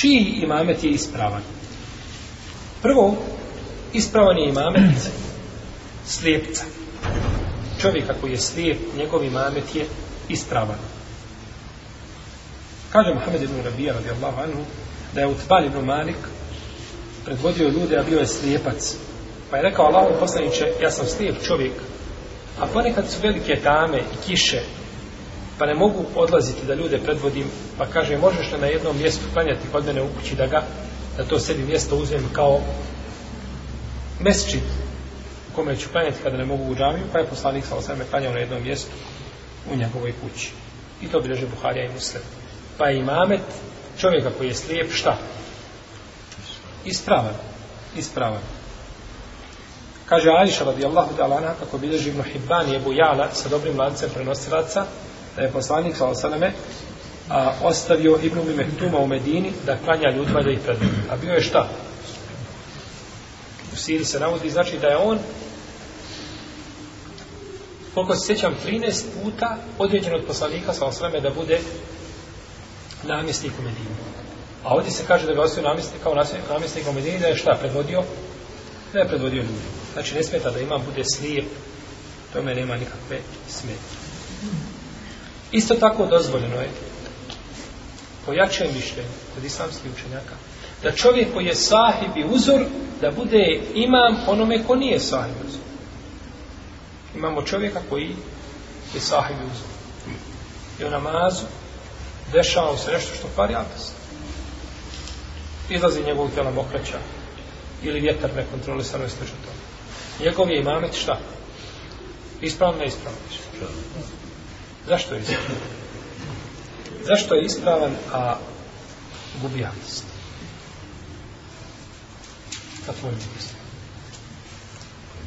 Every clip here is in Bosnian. čiji imamet je ispravan? Prvo, ispravan je imamet slijepca. Čovjeka koji je slijep, njegov imamet je ispravan. Kaže Muhammed ibn Rabija radijallahu anhu da je Utbal ibn Malik predvodio ljude, a bio je slijepac. Pa je rekao Allahu poslaniče, ja sam slijep čovjek, a ponekad su velike tame i kiše, pa ne mogu odlaziti da ljude predvodim, pa kaže, možeš li na jednom mjestu klanjati kod mene u kući da ga, da to sebi mjesto uzmem kao mesčit u kome ću klanjati kada ne mogu u džamiju, pa je poslanik sa osvrame klanjao na jednom mjestu u njegovoj kući. I to bileže Buharija i Muslim. Pa je imamet čovjeka koji je slijep, šta? Ispravan. Ispravan. Kaže Ališa radijallahu ta'ala, kako bileži Ibn Hibban i Ebu Jala sa dobrim lancem prenosilaca, da je poslanik sa osaleme a, ostavio Ibnu Mimektuma u Medini da klanja ljudima da ih predvije. A bio je šta? U Siri se navodi, znači da je on koliko se sjećam, 13 puta određen od poslanika sa osaleme da bude namjesnik u Medini. A ovdje se kaže da ga ostavio namjesnik kao namjesnik u Medini da je šta predvodio? Da je predvodio ljudi. Znači ne smeta da ima, bude slijep. Tome nema nikakve smetnje. Isto tako dozvoljeno je, pojače je mišljenje kod islamskih učenjaka, da čovjek koji je sahib i uzor, da bude imam onome ko nije sahib uzor. Imamo čovjeka koji je sahib i uzor. I u namazu dešava se nešto što pari atas. Izlazi njegovog tijela mokraća ili vjetar nekontrolisano i sl. to. Njegov je imamet šta? Ispravno, neispravno. Ispravno. Zašto je ispravan? Zašto je ispravan, a gubi hadis? Na tvojim mislima.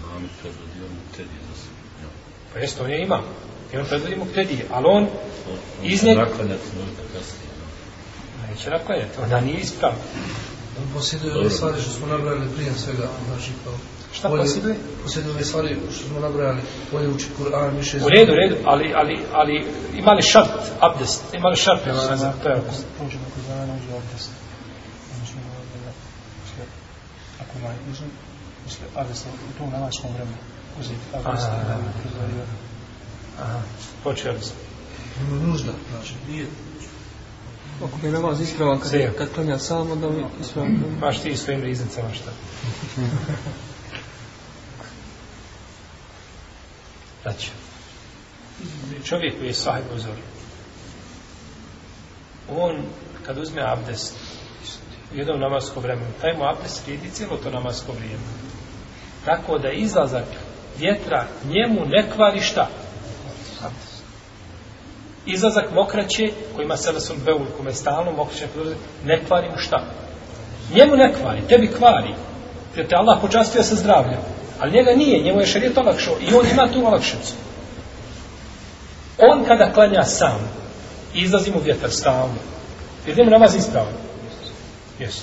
Imam i predvodio mu tedi za sve. Pa jesno, on je imam. I on predvodio mu tedi, ali on, on, on iznijed... Naklanjati možda kasnije. No. Neće naklanjati, onda nije ispravan. On posjeduje ove stvari što smo nabrali prije svega, znači kao... Pa... Šta posjeduje? Posjeduje ove stvari što smo nabrali, bolje uči Kur'an, više... U redu, u redu, ali, ali, ali ima li šart abdest? Ima li šart abdest? Ne znam, to je abdest. Uđe na Kur'an, uđe abdest. Ako ima, mislim, mislim, abdest u tom namaskom vremenu. Uzeti abdest. Aha, aha, aha. Poče abdest. Ima nužda, znači, nije Ako mi je namaz ispravan, kad, kad klanja sam, onda mi ispravan. Baš ti svojim riznicama šta. Znači, čovjek koji je sahaj pozorio, on, kad uzme abdest, u jednom namaskom vremenu, taj mu abdest vidi cijelo to namasko vrijeme. Tako da izlazak vjetra njemu ne kvari šta? Izlazak mokraće, koji ima selesom beul, kome je stalno mokraće, ne kvari mu šta? Njemu ne kvari, tebi kvari. Jer te Allah počastio sa zdravljem. Ali njega nije, njemu je šarijet olakšao i on ima tu olakšicu. On kada klanja sam, izlazi mu vjetar stalno. Jer njemu namaz ispravan. Jesu.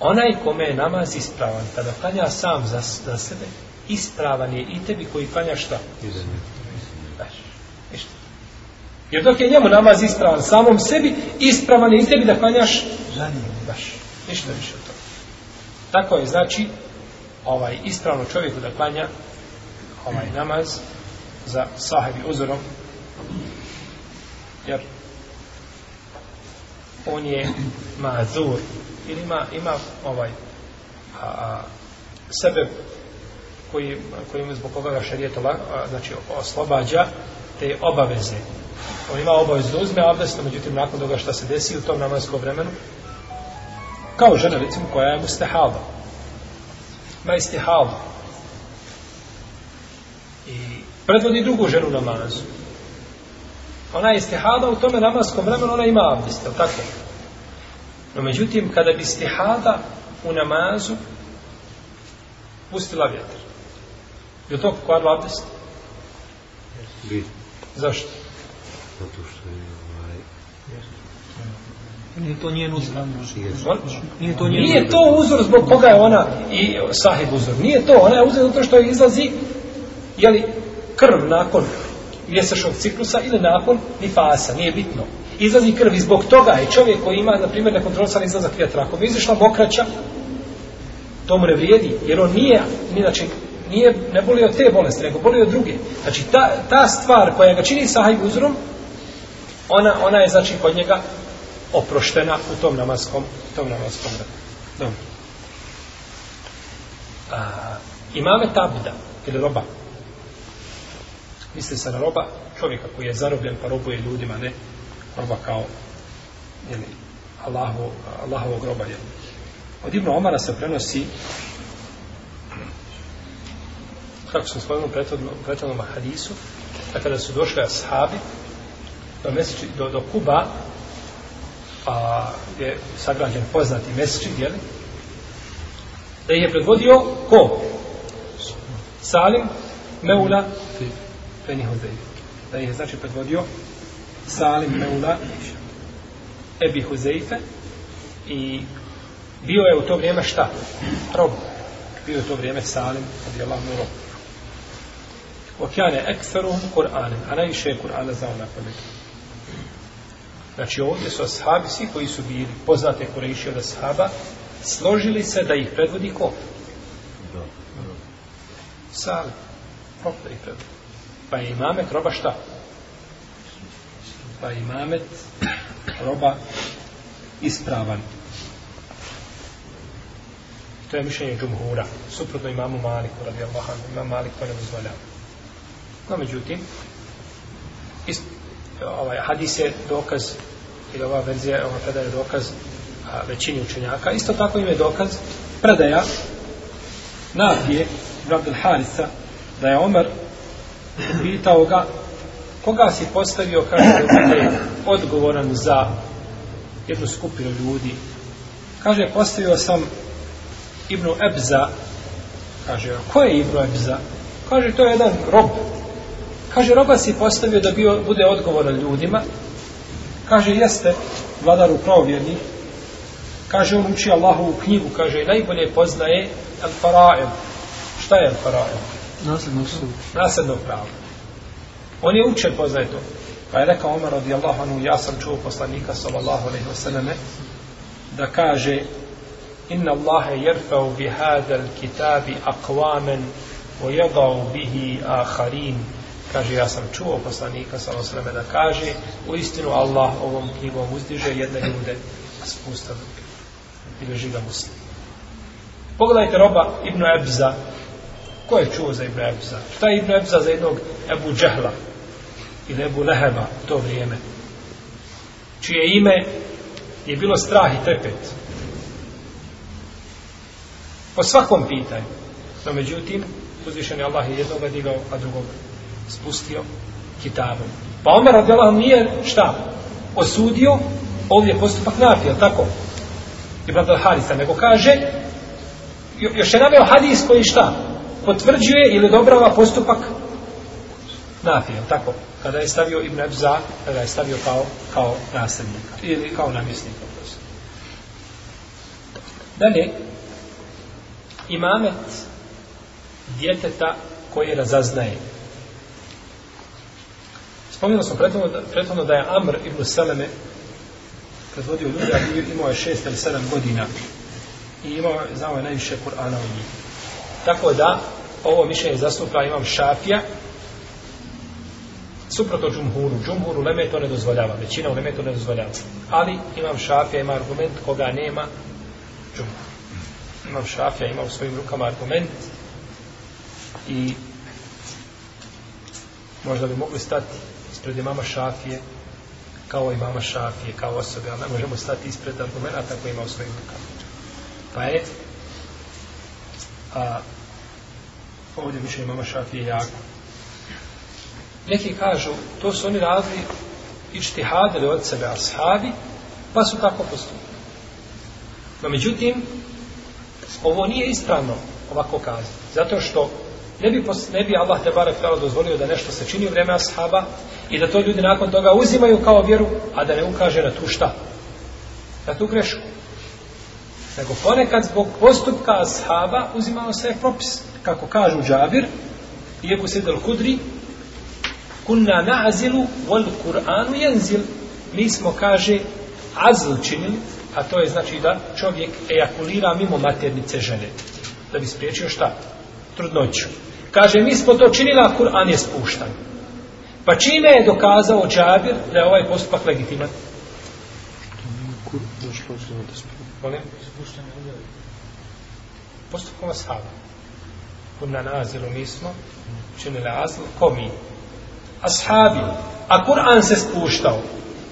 Onaj kome je namaz ispravan, kada klanja sam za, za sebe, ispravan je i tebi koji klanja šta? Ništa. Jer dok je njemu namaz ispravan samom sebi, ispravan je i tebi da klanjaš? Za njim. Baš. Ništa više od toga. Tako je, znači, ovaj ispravno čovjeku da klanja ovaj namaz za sahabi uzorom jer on je mazur ili ima, ima ovaj a, a, sebe koji, koji mu zbog ovoga šarijetola a, znači oslobađa te obaveze on ima obavezu da uzme abdest međutim nakon toga šta se desi u tom namazskom vremenu kao žena recimo koja je mustahaba ima istihal i predvodi drugu ženu namazu ona je istihada u tome namaskom vremenu ona ima abdest, tako? no međutim kada bi istihada u namazu pustila vjetar je to kvadu abdest? Bi. zašto? zato što je Nije to njen uzor. Nije to, njen nije to uzor zbog koga je ona i sahib uzor. Nije to. Ona je uzor zato što je izlazi jeli, krv nakon mjesečnog ciklusa ili nakon nifasa. Nije bitno. Izlazi krv i zbog toga je čovjek koji ima, na primjer, nekontrolisan izlazak vjetra. Ako bi izišla mokraća, to mu ne vrijedi. Jer on nije, znači, nije, ne boli od te bolesti, nego boli od druge. Znači, ta, ta stvar koja ga čini sahaj uzrom, ona, ona je, znači, kod njega oproštena u tom namaskom u tom namaskom vremenu. Dobro. Imame tabda, ili roba. Misli se na roba, čovjeka koji je zarobljen pa robuje ljudima, ne roba kao jeli, Allahu, Allahovog roba. Jeli. Od Ibn Omara se prenosi kako sam spomenuo prethodno, prethodnom hadisu, da kada su došli ashabi do, mjeseči, do, do Kuba, a, je sagrađen poznati mesečid, jel? Da ih je predvodio ko? Salim Meula Feni Huzeyfe. Da ih je znači predvodio Salim Meula Ebi Huzeyfe i bio je u to vrijeme šta? Rob. Bio je u to vrijeme Salim kad je lavno rob. Okjane ekferum Kur'anem, a najviše je Kur'ana znao nakon nekih. Znači ovdje su ashabi, svi koji su bili poznate korejiši od ashaba, složili se da ih predvodi ko? Sali. Prokta ih predvodi. Pa je imamet roba šta? Pa je imamet roba ispravan. To je mišljenje džumhura. Suprotno imamu Maliku, radi Allah, imam Malik to ne dozvoljava. No, međutim, ispravan ovaj hadis je dokaz i ova verzija ova predaja je dokaz a, većini učenjaka isto tako im je dokaz predaja Nafije Abdul Haritha da je Omer pitao ga koga si postavio kaže odgovoran za jednu skupinu ljudi kaže postavio sam Ibnu Ebza kaže ko je Ibnu Ebza kaže to je jedan rob Kaže, roba si postavio da bio, bude odgovoran ljudima. Kaže, jeste vladar u provjerni. Kaže, on uči Allahovu knjigu. Kaže, najbolje poznaje Al-Fara'im. Šta je Al-Fara'im? Nasledno su. Nasledno pravo. On je učen poznaje to. Pa je rekao Omer radijallahu anhu, ja sam čuo poslanika sallallahu alaihi wasallam da kaže inna Allahe jerfeu bi hadal kitabi akvamen o jedau bihi aharin kaže ja sam čuo poslanika sa osreme da kaže u istinu Allah ovom knjigom uzdiže jedne ljude a spusta druge i da živa muslim pogledajte roba Ibn Ebza ko je čuo za Ibn Ebza šta je Ibn Ebza za jednog Ebu Džehla ili Ebu Leheba u to vrijeme čije ime je bilo strah i trepet po svakom pitanju no međutim uzvišen je Allah jednoga digao a drugoga spustio kitabom. Pa Omer radijalahu nije šta? Osudio ovdje postupak nafi, jel tako? I brat Harisa, nego kaže još je naveo hadis koji šta? Potvrđuje ili dobrava postupak nafi, jel tako? Kada je stavio Ibn Abza, kada je stavio kao, kao nasljednika ili kao namjesnika. Dalje, imamet djeteta koje razaznaje. Spomenuo sam prethodno da, prethodno da je Amr ibn Seleme kad vodio ljudi, a ljudi imao je šest ili sedam godina i imao, znao je najviše Kur'ana u njih. Tako da, ovo mišljenje zastupa imam šafija suprotno džumhuru. Džumhuru Leme to ne dozvoljava. Većina u Leme to ne dozvoljava. Ali imam šafija, ima argument koga nema džumhur. Imam šafija, ima u svojim rukama argument i možda bi mogli stati ispred imama Šafije, kao i mama Šafije, kao osobe, ali ne možemo stati ispred argumenta koji ima u svojim rukama. Pa je, a, ovdje više imama Šafije jako. Neki kažu, to su oni radili i štihadili od sebe ashabi, pa su tako postupili. No, međutim, ovo nije ispravno ovako kazati, zato što ne bi, ne bi Allah te barek dozvolio da nešto se čini u vreme ashaba, i da to ljudi nakon toga uzimaju kao vjeru, a da ne ukaže na tu šta. Na tu grešku. Nego ponekad zbog postupka ashaba uzimalo se je propis. Kako kažu džabir, iako se del kudri, kunna na'azilu wal kur'anu jenzil. Mi smo, kaže, azl činili, a to je znači da čovjek ejakulira mimo maternice žene. Da bi spriječio šta? Trudnoću. Kaže, mi smo to činili, a Kur'an je spuštan. Pa čime je dokazao Džabir da je ovaj postupak legitiman? Postupkom ashaba. Kod na nazilu mi smo, činili azil, ko mi? Ashabi. A Kur'an se spuštao,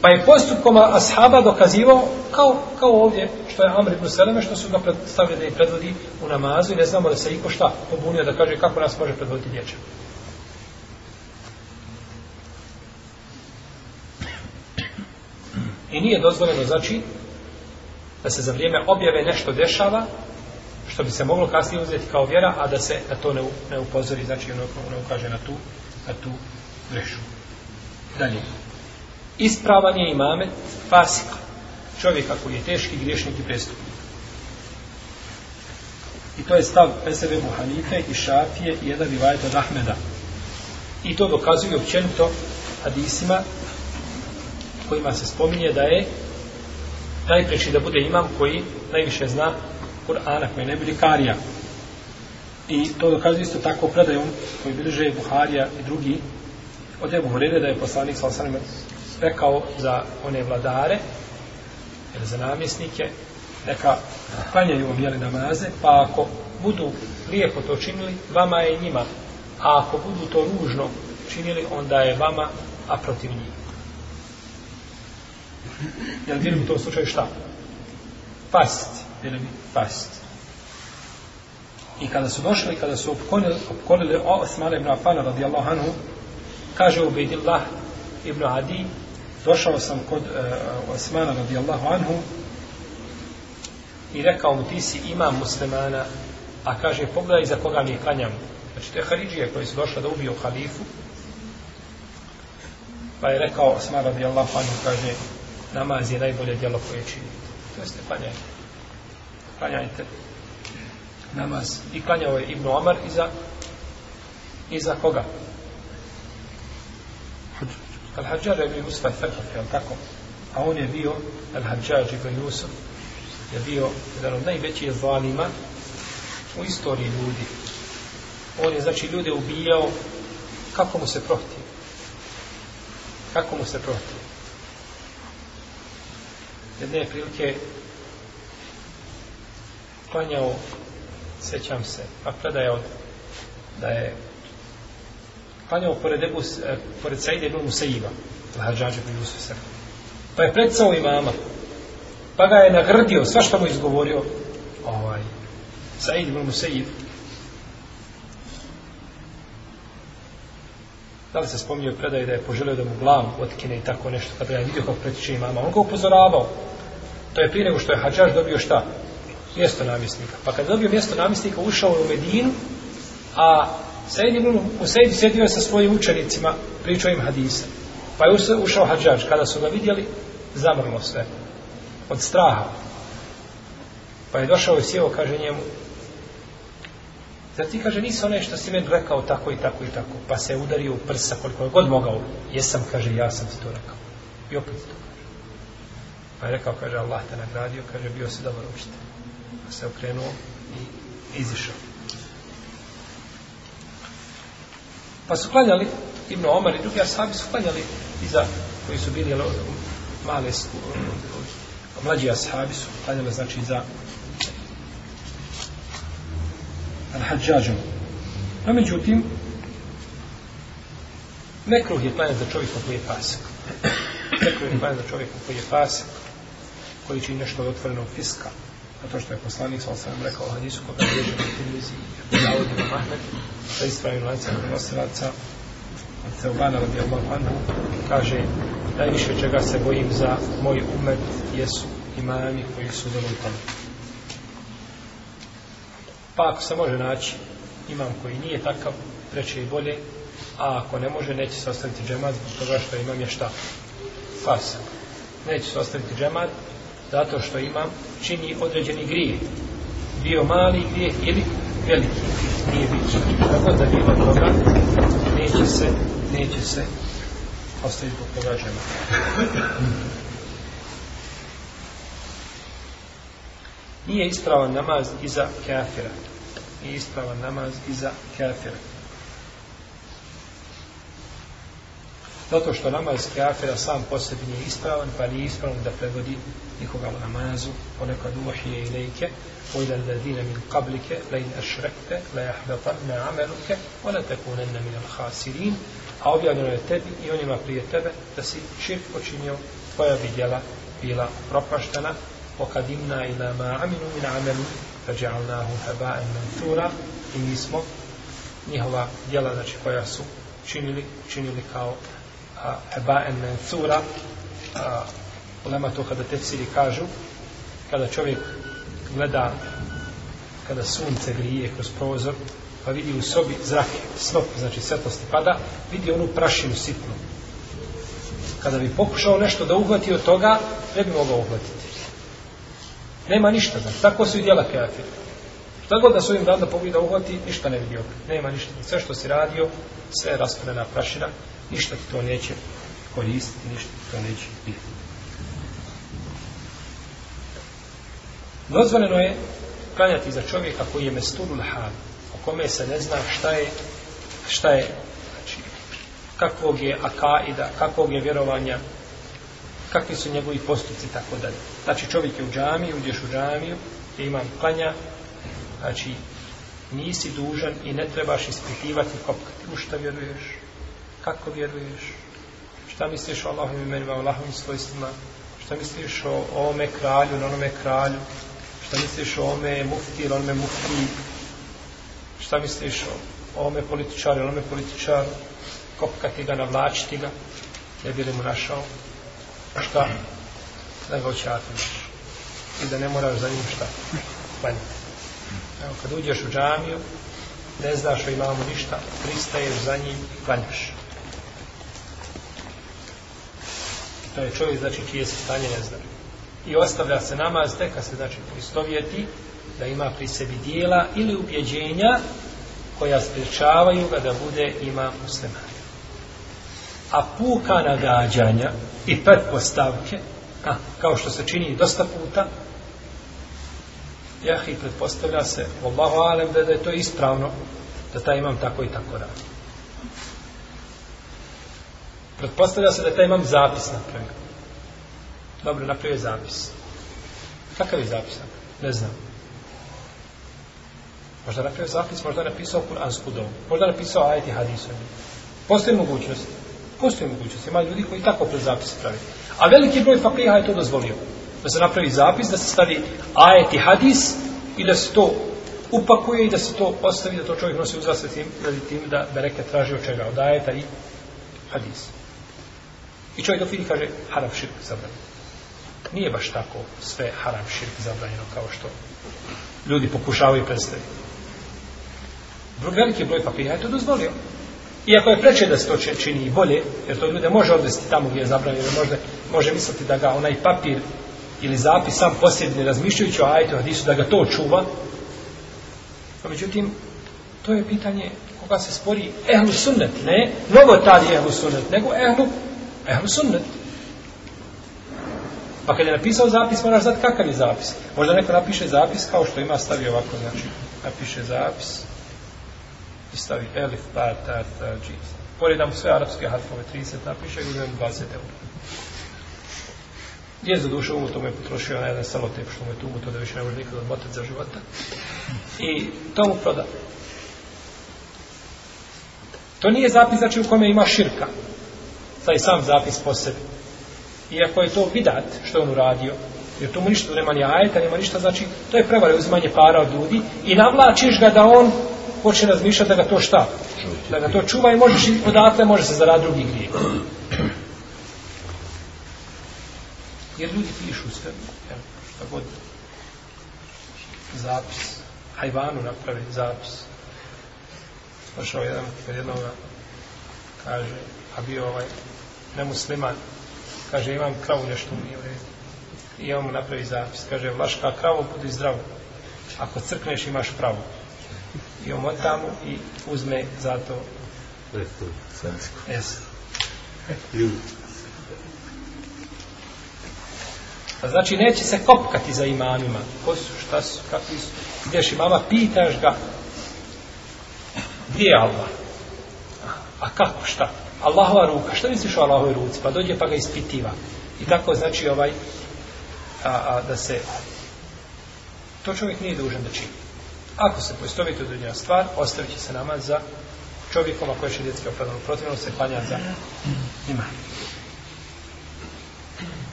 pa je postupkom ashaba dokazivao kao, kao ovdje, što je Amr ibn Seleme, što su ga predstavili da je predvodi u namazu i ne znamo da se iko šta pobunio da kaže kako nas može predvoditi dječak. nije dozvoljeno znači da se za vrijeme objave nešto dešava što bi se moglo kasnije uzeti kao vjera a da se na to ne, ne upozori znači ono ne ono ukaže na tu na tu grešu dalje ispravan je imame fasik čovjeka koji je teški griješnik i prestupnik i to je stav Pesebe Buhanife i Šafije i jedan rivajet od Ahmeda i to dokazuje općenito hadisima kojima se spominje da je najpreći da bude imam koji najviše zna Kur'an, ako je ne bude Karija. I to dokazuje isto tako predajom koji bliže Buharija i drugi od Ebu Hurere da je poslanik sa osanima rekao za one vladare ili za namjesnike neka klanjaju vam jeli namaze pa ako budu lijepo to činili vama je njima a ako budu to ružno činili onda je vama a protiv njih Jel bi u tom slučaju šta? Fast, bilo bi fast. I kada su došli, kada su opkolili, opkolili Osman ibn Afan, radijallahu anhu, kaže Ubedillah ibn Adi, došao sam kod uh, Osmana, radijallahu anhu, i rekao mu, ti si imam muslimana, a kaže, pogledaj za koga mi je klanjam. Znači, te Haridžije koji su došli da ubiju halifu, pa je rekao Osman, radijallahu anhu, kaže, namaz je najbolje djelo koje činite. To jeste, klanjajte. Klanjajte namaz. I klanjao je Ibn Omar i za, i za koga? Al-Hajjar je bio Yusuf al-Fakhaf, je tako? A on je bio, Al-Hajjar je bio Yusuf, je bio jedan od najvećih zalima u istoriji ljudi. On je, znači, ljude ubijao kako mu se prohtio. Kako mu se prohtio jedne prilike klanjao sećam se a kada je od da je klanjao pored Ebu e, pored Sejde Ibn Musaiba Lahadžađa Ibn Musaiba pa je predsao imama pa ga je nagrdio sva što mu izgovorio ovaj Sejde Ibn Musaiba da li se spominje u predaju da je poželio da mu glavu otkine i tako nešto kada je vidio kako pretiče imama on ga upozoravao To je prije nego što je Hadžaž dobio šta? Mjesto namjesnika. Pa kad dobio mjesto namjesnika, ušao je u Medinu, a Sejid ibn Usaid sjedio je sa svojim učenicima, pričao im hadise. Pa je ušao Hadžaž, kada su ga vidjeli, zamrlo sve. Od straha. Pa je došao i sjeo, kaže njemu, Zar ti kaže, nisi onaj što si meni rekao tako i tako i tako, pa se je udario u prsa koliko je god mogao. Jesam, kaže, ja sam ti to rekao. I opet to. Pa je rekao, kaže, Allah te nagradio, kaže, bio si dobar učitelj. Pa se okrenuo i izišao. Pa su klanjali, Ibn Omar i drugi asabi su klanjali iza koji su bili jel, male mlađi ashabi su klanjali znači za Al-Hajjažom. No međutim, nekruh je klanjati za čovjeka koji je pasak. Nekruh je klanjati za čovjeka koji je pasak koji čini nešto od otvorenog fiska. A to što je poslanik, sa osam rekao, a nisu koga vježe na televiziji, zavodi na Mahmed, sa ispravim lanca prenosilaca, od Teobana, od Jelmanu, kaže, najviše čega se bojim za moj umet, jesu imami koji su zelo tamo. Pa ako se može naći imam koji nije takav, preće i bolje, a ako ne može, neće se ostaviti džemat zbog toga što imam je šta? Fas. Neće se ostaviti džemat zato što imam čini određeni grije bio mali grije ili veliki nije bit tako da bilo toga neće se neće se ostaviti po pogađama nije ispravan namaz iza kafira nije ispravan namaz iza kafira Zato što namaz kafira sam po sebi nije ispravan, pa nije ispravan da predvodi nikoga u namazu, ponekad uohije i lejke, ojda ladine min kablike, la in ašrekte, la jahbetan na ameluke, ona tekunen na minal hasirin, a objavljeno je tebi i onima prije tebe da si širk počinio, tvoja bi djela bila propaštena, pokadimna ila ma aminu min amelu, rađa'alnahu heba'en mentura, i mi smo njihova djela, znači koja su činili, činili kao Heba'en Mencura uh, ulema to kada tefsiri kažu kada čovjek gleda kada sunce grije kroz prozor pa vidi u sobi zrak snop, znači svetlosti pada vidi onu prašinu sitnu kada bi pokušao nešto da uhvati od toga ne bi mogao uhvatiti nema ništa znači. tako su i djela kreatir šta god da svojim dan da pogleda uhvati ništa ne vidi opet. nema ništa sve što si radio sve je prašina ništa ti to neće koristiti, ništa ti to neće biti. Dozvoljeno je klanjati za čovjeka koji je mestulu lahad, o kome se ne zna šta je, šta je, znači, kakvog je akaida, kakvog je vjerovanja, kakvi su njegovi postupci, tako dalje. Znači, čovjek je u džamiju, uđeš u džamiju, je imam klanja, znači, nisi dužan i ne trebaš ispitivati kopkati u šta vjeruješ, kako vjeruješ, šta misliš o Allahovim imenima, o Allahovim svojstvima, šta misliš o ome kralju, na onome kralju, šta misliš o ome mufti, na onome mufti, šta misliš o ome političaru, na onome političaru, kopkati ga, navlačiti ga, ne bi li mu našao, šta, da ga očatiš i da ne moraš za njim šta, planiti. Evo, kad uđeš u džamiju, ne znaš o imamu ništa, pristaješ za njim i planjaš. taj čovjek znači čije se stanje ne zna i ostavlja se namaz teka se znači pristovjeti da ima pri sebi dijela ili ubjeđenja koja spričavaju ga da bude ima muslima a puka nagađanja i pretpostavke a, kao što se čini dosta puta jah i pretpostavlja se Allaho alem da je to ispravno da taj imam tako i tako radi Pretpostavlja se da taj imam zapis napravio. Dobro, napravio je zapis. Kakav je zapis napravio? Ne znam. Možda napravio zapis, možda napisao kuransku dom. Možda napisao ajet i hadisom. Postoji mogućnost. Postoji mogućnost. Ima ljudi koji tako pred zapis pravi. A veliki broj fakriha je to dozvolio. Da se napravi zapis, da se stavi ajet i hadis i da se to upakuje i da se to ostavi, da to čovjek nosi uzrasve tim, tim da bereke traži od čega, od ajeta i hadisa. I čovjek dok vidi kaže haram širk zabranjeno. Nije baš tako sve haram širk zabranjeno kao što ljudi pokušavaju predstaviti. Drug veliki broj papija je to dozvolio. Iako je preče da se to čini i bolje, jer to ljude može odvesti tamo gdje je zabranjeno, može, može misliti da ga onaj papir ili zapis sam posljed ne razmišljajući o ajte hadisu, da ga to čuva. No, međutim, to je pitanje koga se spori ehlu sunnet, ne novotari ehlu sunnet, nego ehlu Ehlu sunnet. Pa kad je napisao zapis, moraš znati kakav je zapis. Možda neko napiše zapis kao što ima, stavi ovako, znači, napiše zapis i stavi elif, ta, ta, ta, džiz. Poredam sve arapske harfove, 30 napiše i uzem 20 eur. Je za dušo, ovo to mu je potrošio na jedan samotep što mu je tugo, to da više ne može nikada odmotati za života. I to mu proda. To nije zapis, znači, u kome ima širka taj sam zapis po sebi. Iako je to vidat što je on uradio, jer tu mu ništa nema ni ajeta, nema ništa, znači to je prevara uzimanje para od ljudi i navlačiš ga da on počne razmišljati da ga to šta? Da ga to čuva i možeš i odatle može se zaraditi drugih grijeh. Jer ljudi pišu sve, jel, šta god, zapis, hajvanu napravi zapis. Pašao jedan, kad jednoga kaže, a bio ovaj nemusliman, kaže imam kravu nešto mi u redu. I on mu napravi zapis, kaže vlaška kravu budi zdrav. Ako crkneš imaš pravo. I on tamo i uzme za to Lepo, svensko. Jesu. A znači neće se kopkati za imamima. Ko su, šta su, kakvi su. Gdješ imama, pitaš ga. Gdje je Allah? A kako, šta? Allahova ruka, što misliš o Allahovoj ruci? Pa dođe pa ga ispitiva. I tako znači ovaj, a, a, da se, to čovjek nije dužan da čini. Ako se poistovite od njega stvar, ostavit će se nama za čovjekom, ako je še djecki opadan u protivnom, se klanja za iman.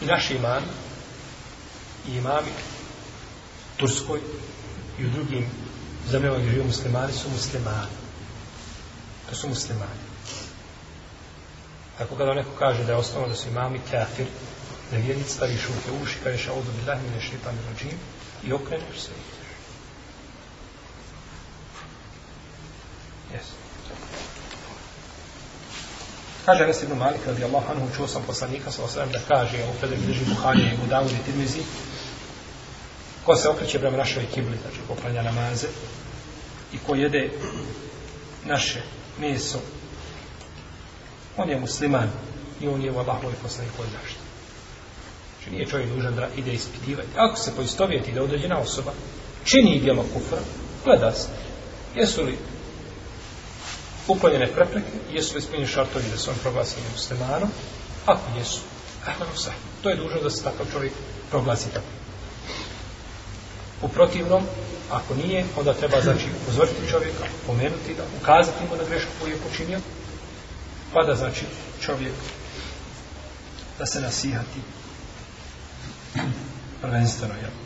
I naš iman, i imami, Turskoj i u drugim zemljama gdje živu muslimani su muslimani. To su muslimani. Tako kada neko kaže da je osnovno da su imami kafir, da je vjernic stari šuke uši, kada pa je šao do bilahmi na šeitan rađim i okreneš se i ideš. Yes. Kaže Anas ibn Malik radijallahu anhu, čuo sam poslanika sa osram da kaže, ovo kada je bliži Buhanija i Budavud i Tirmizi, ko se okreće prema našoj kibli, znači popranja namaze, i ko jede naše meso, On je musliman i on je u Allahu i poslani koji zašto. Znači nije čovjek dužan da ide ispitivati. Ako se poistovjeti da određena osoba čini djelo kufra, gleda se. Jesu li uklonjene prepreke, jesu li ispunjeni šartovi da se on proglasi muslimanom, ako jesu, ahmanu sa. To je dužno da se takav čovjek proglasi tako. U protivnom, ako nije, onda treba znači uzvrti čovjeka, pomenuti da ukazati mu na grešku koju je počinio pa da znači čovjek da se nasihati prvenstveno jel?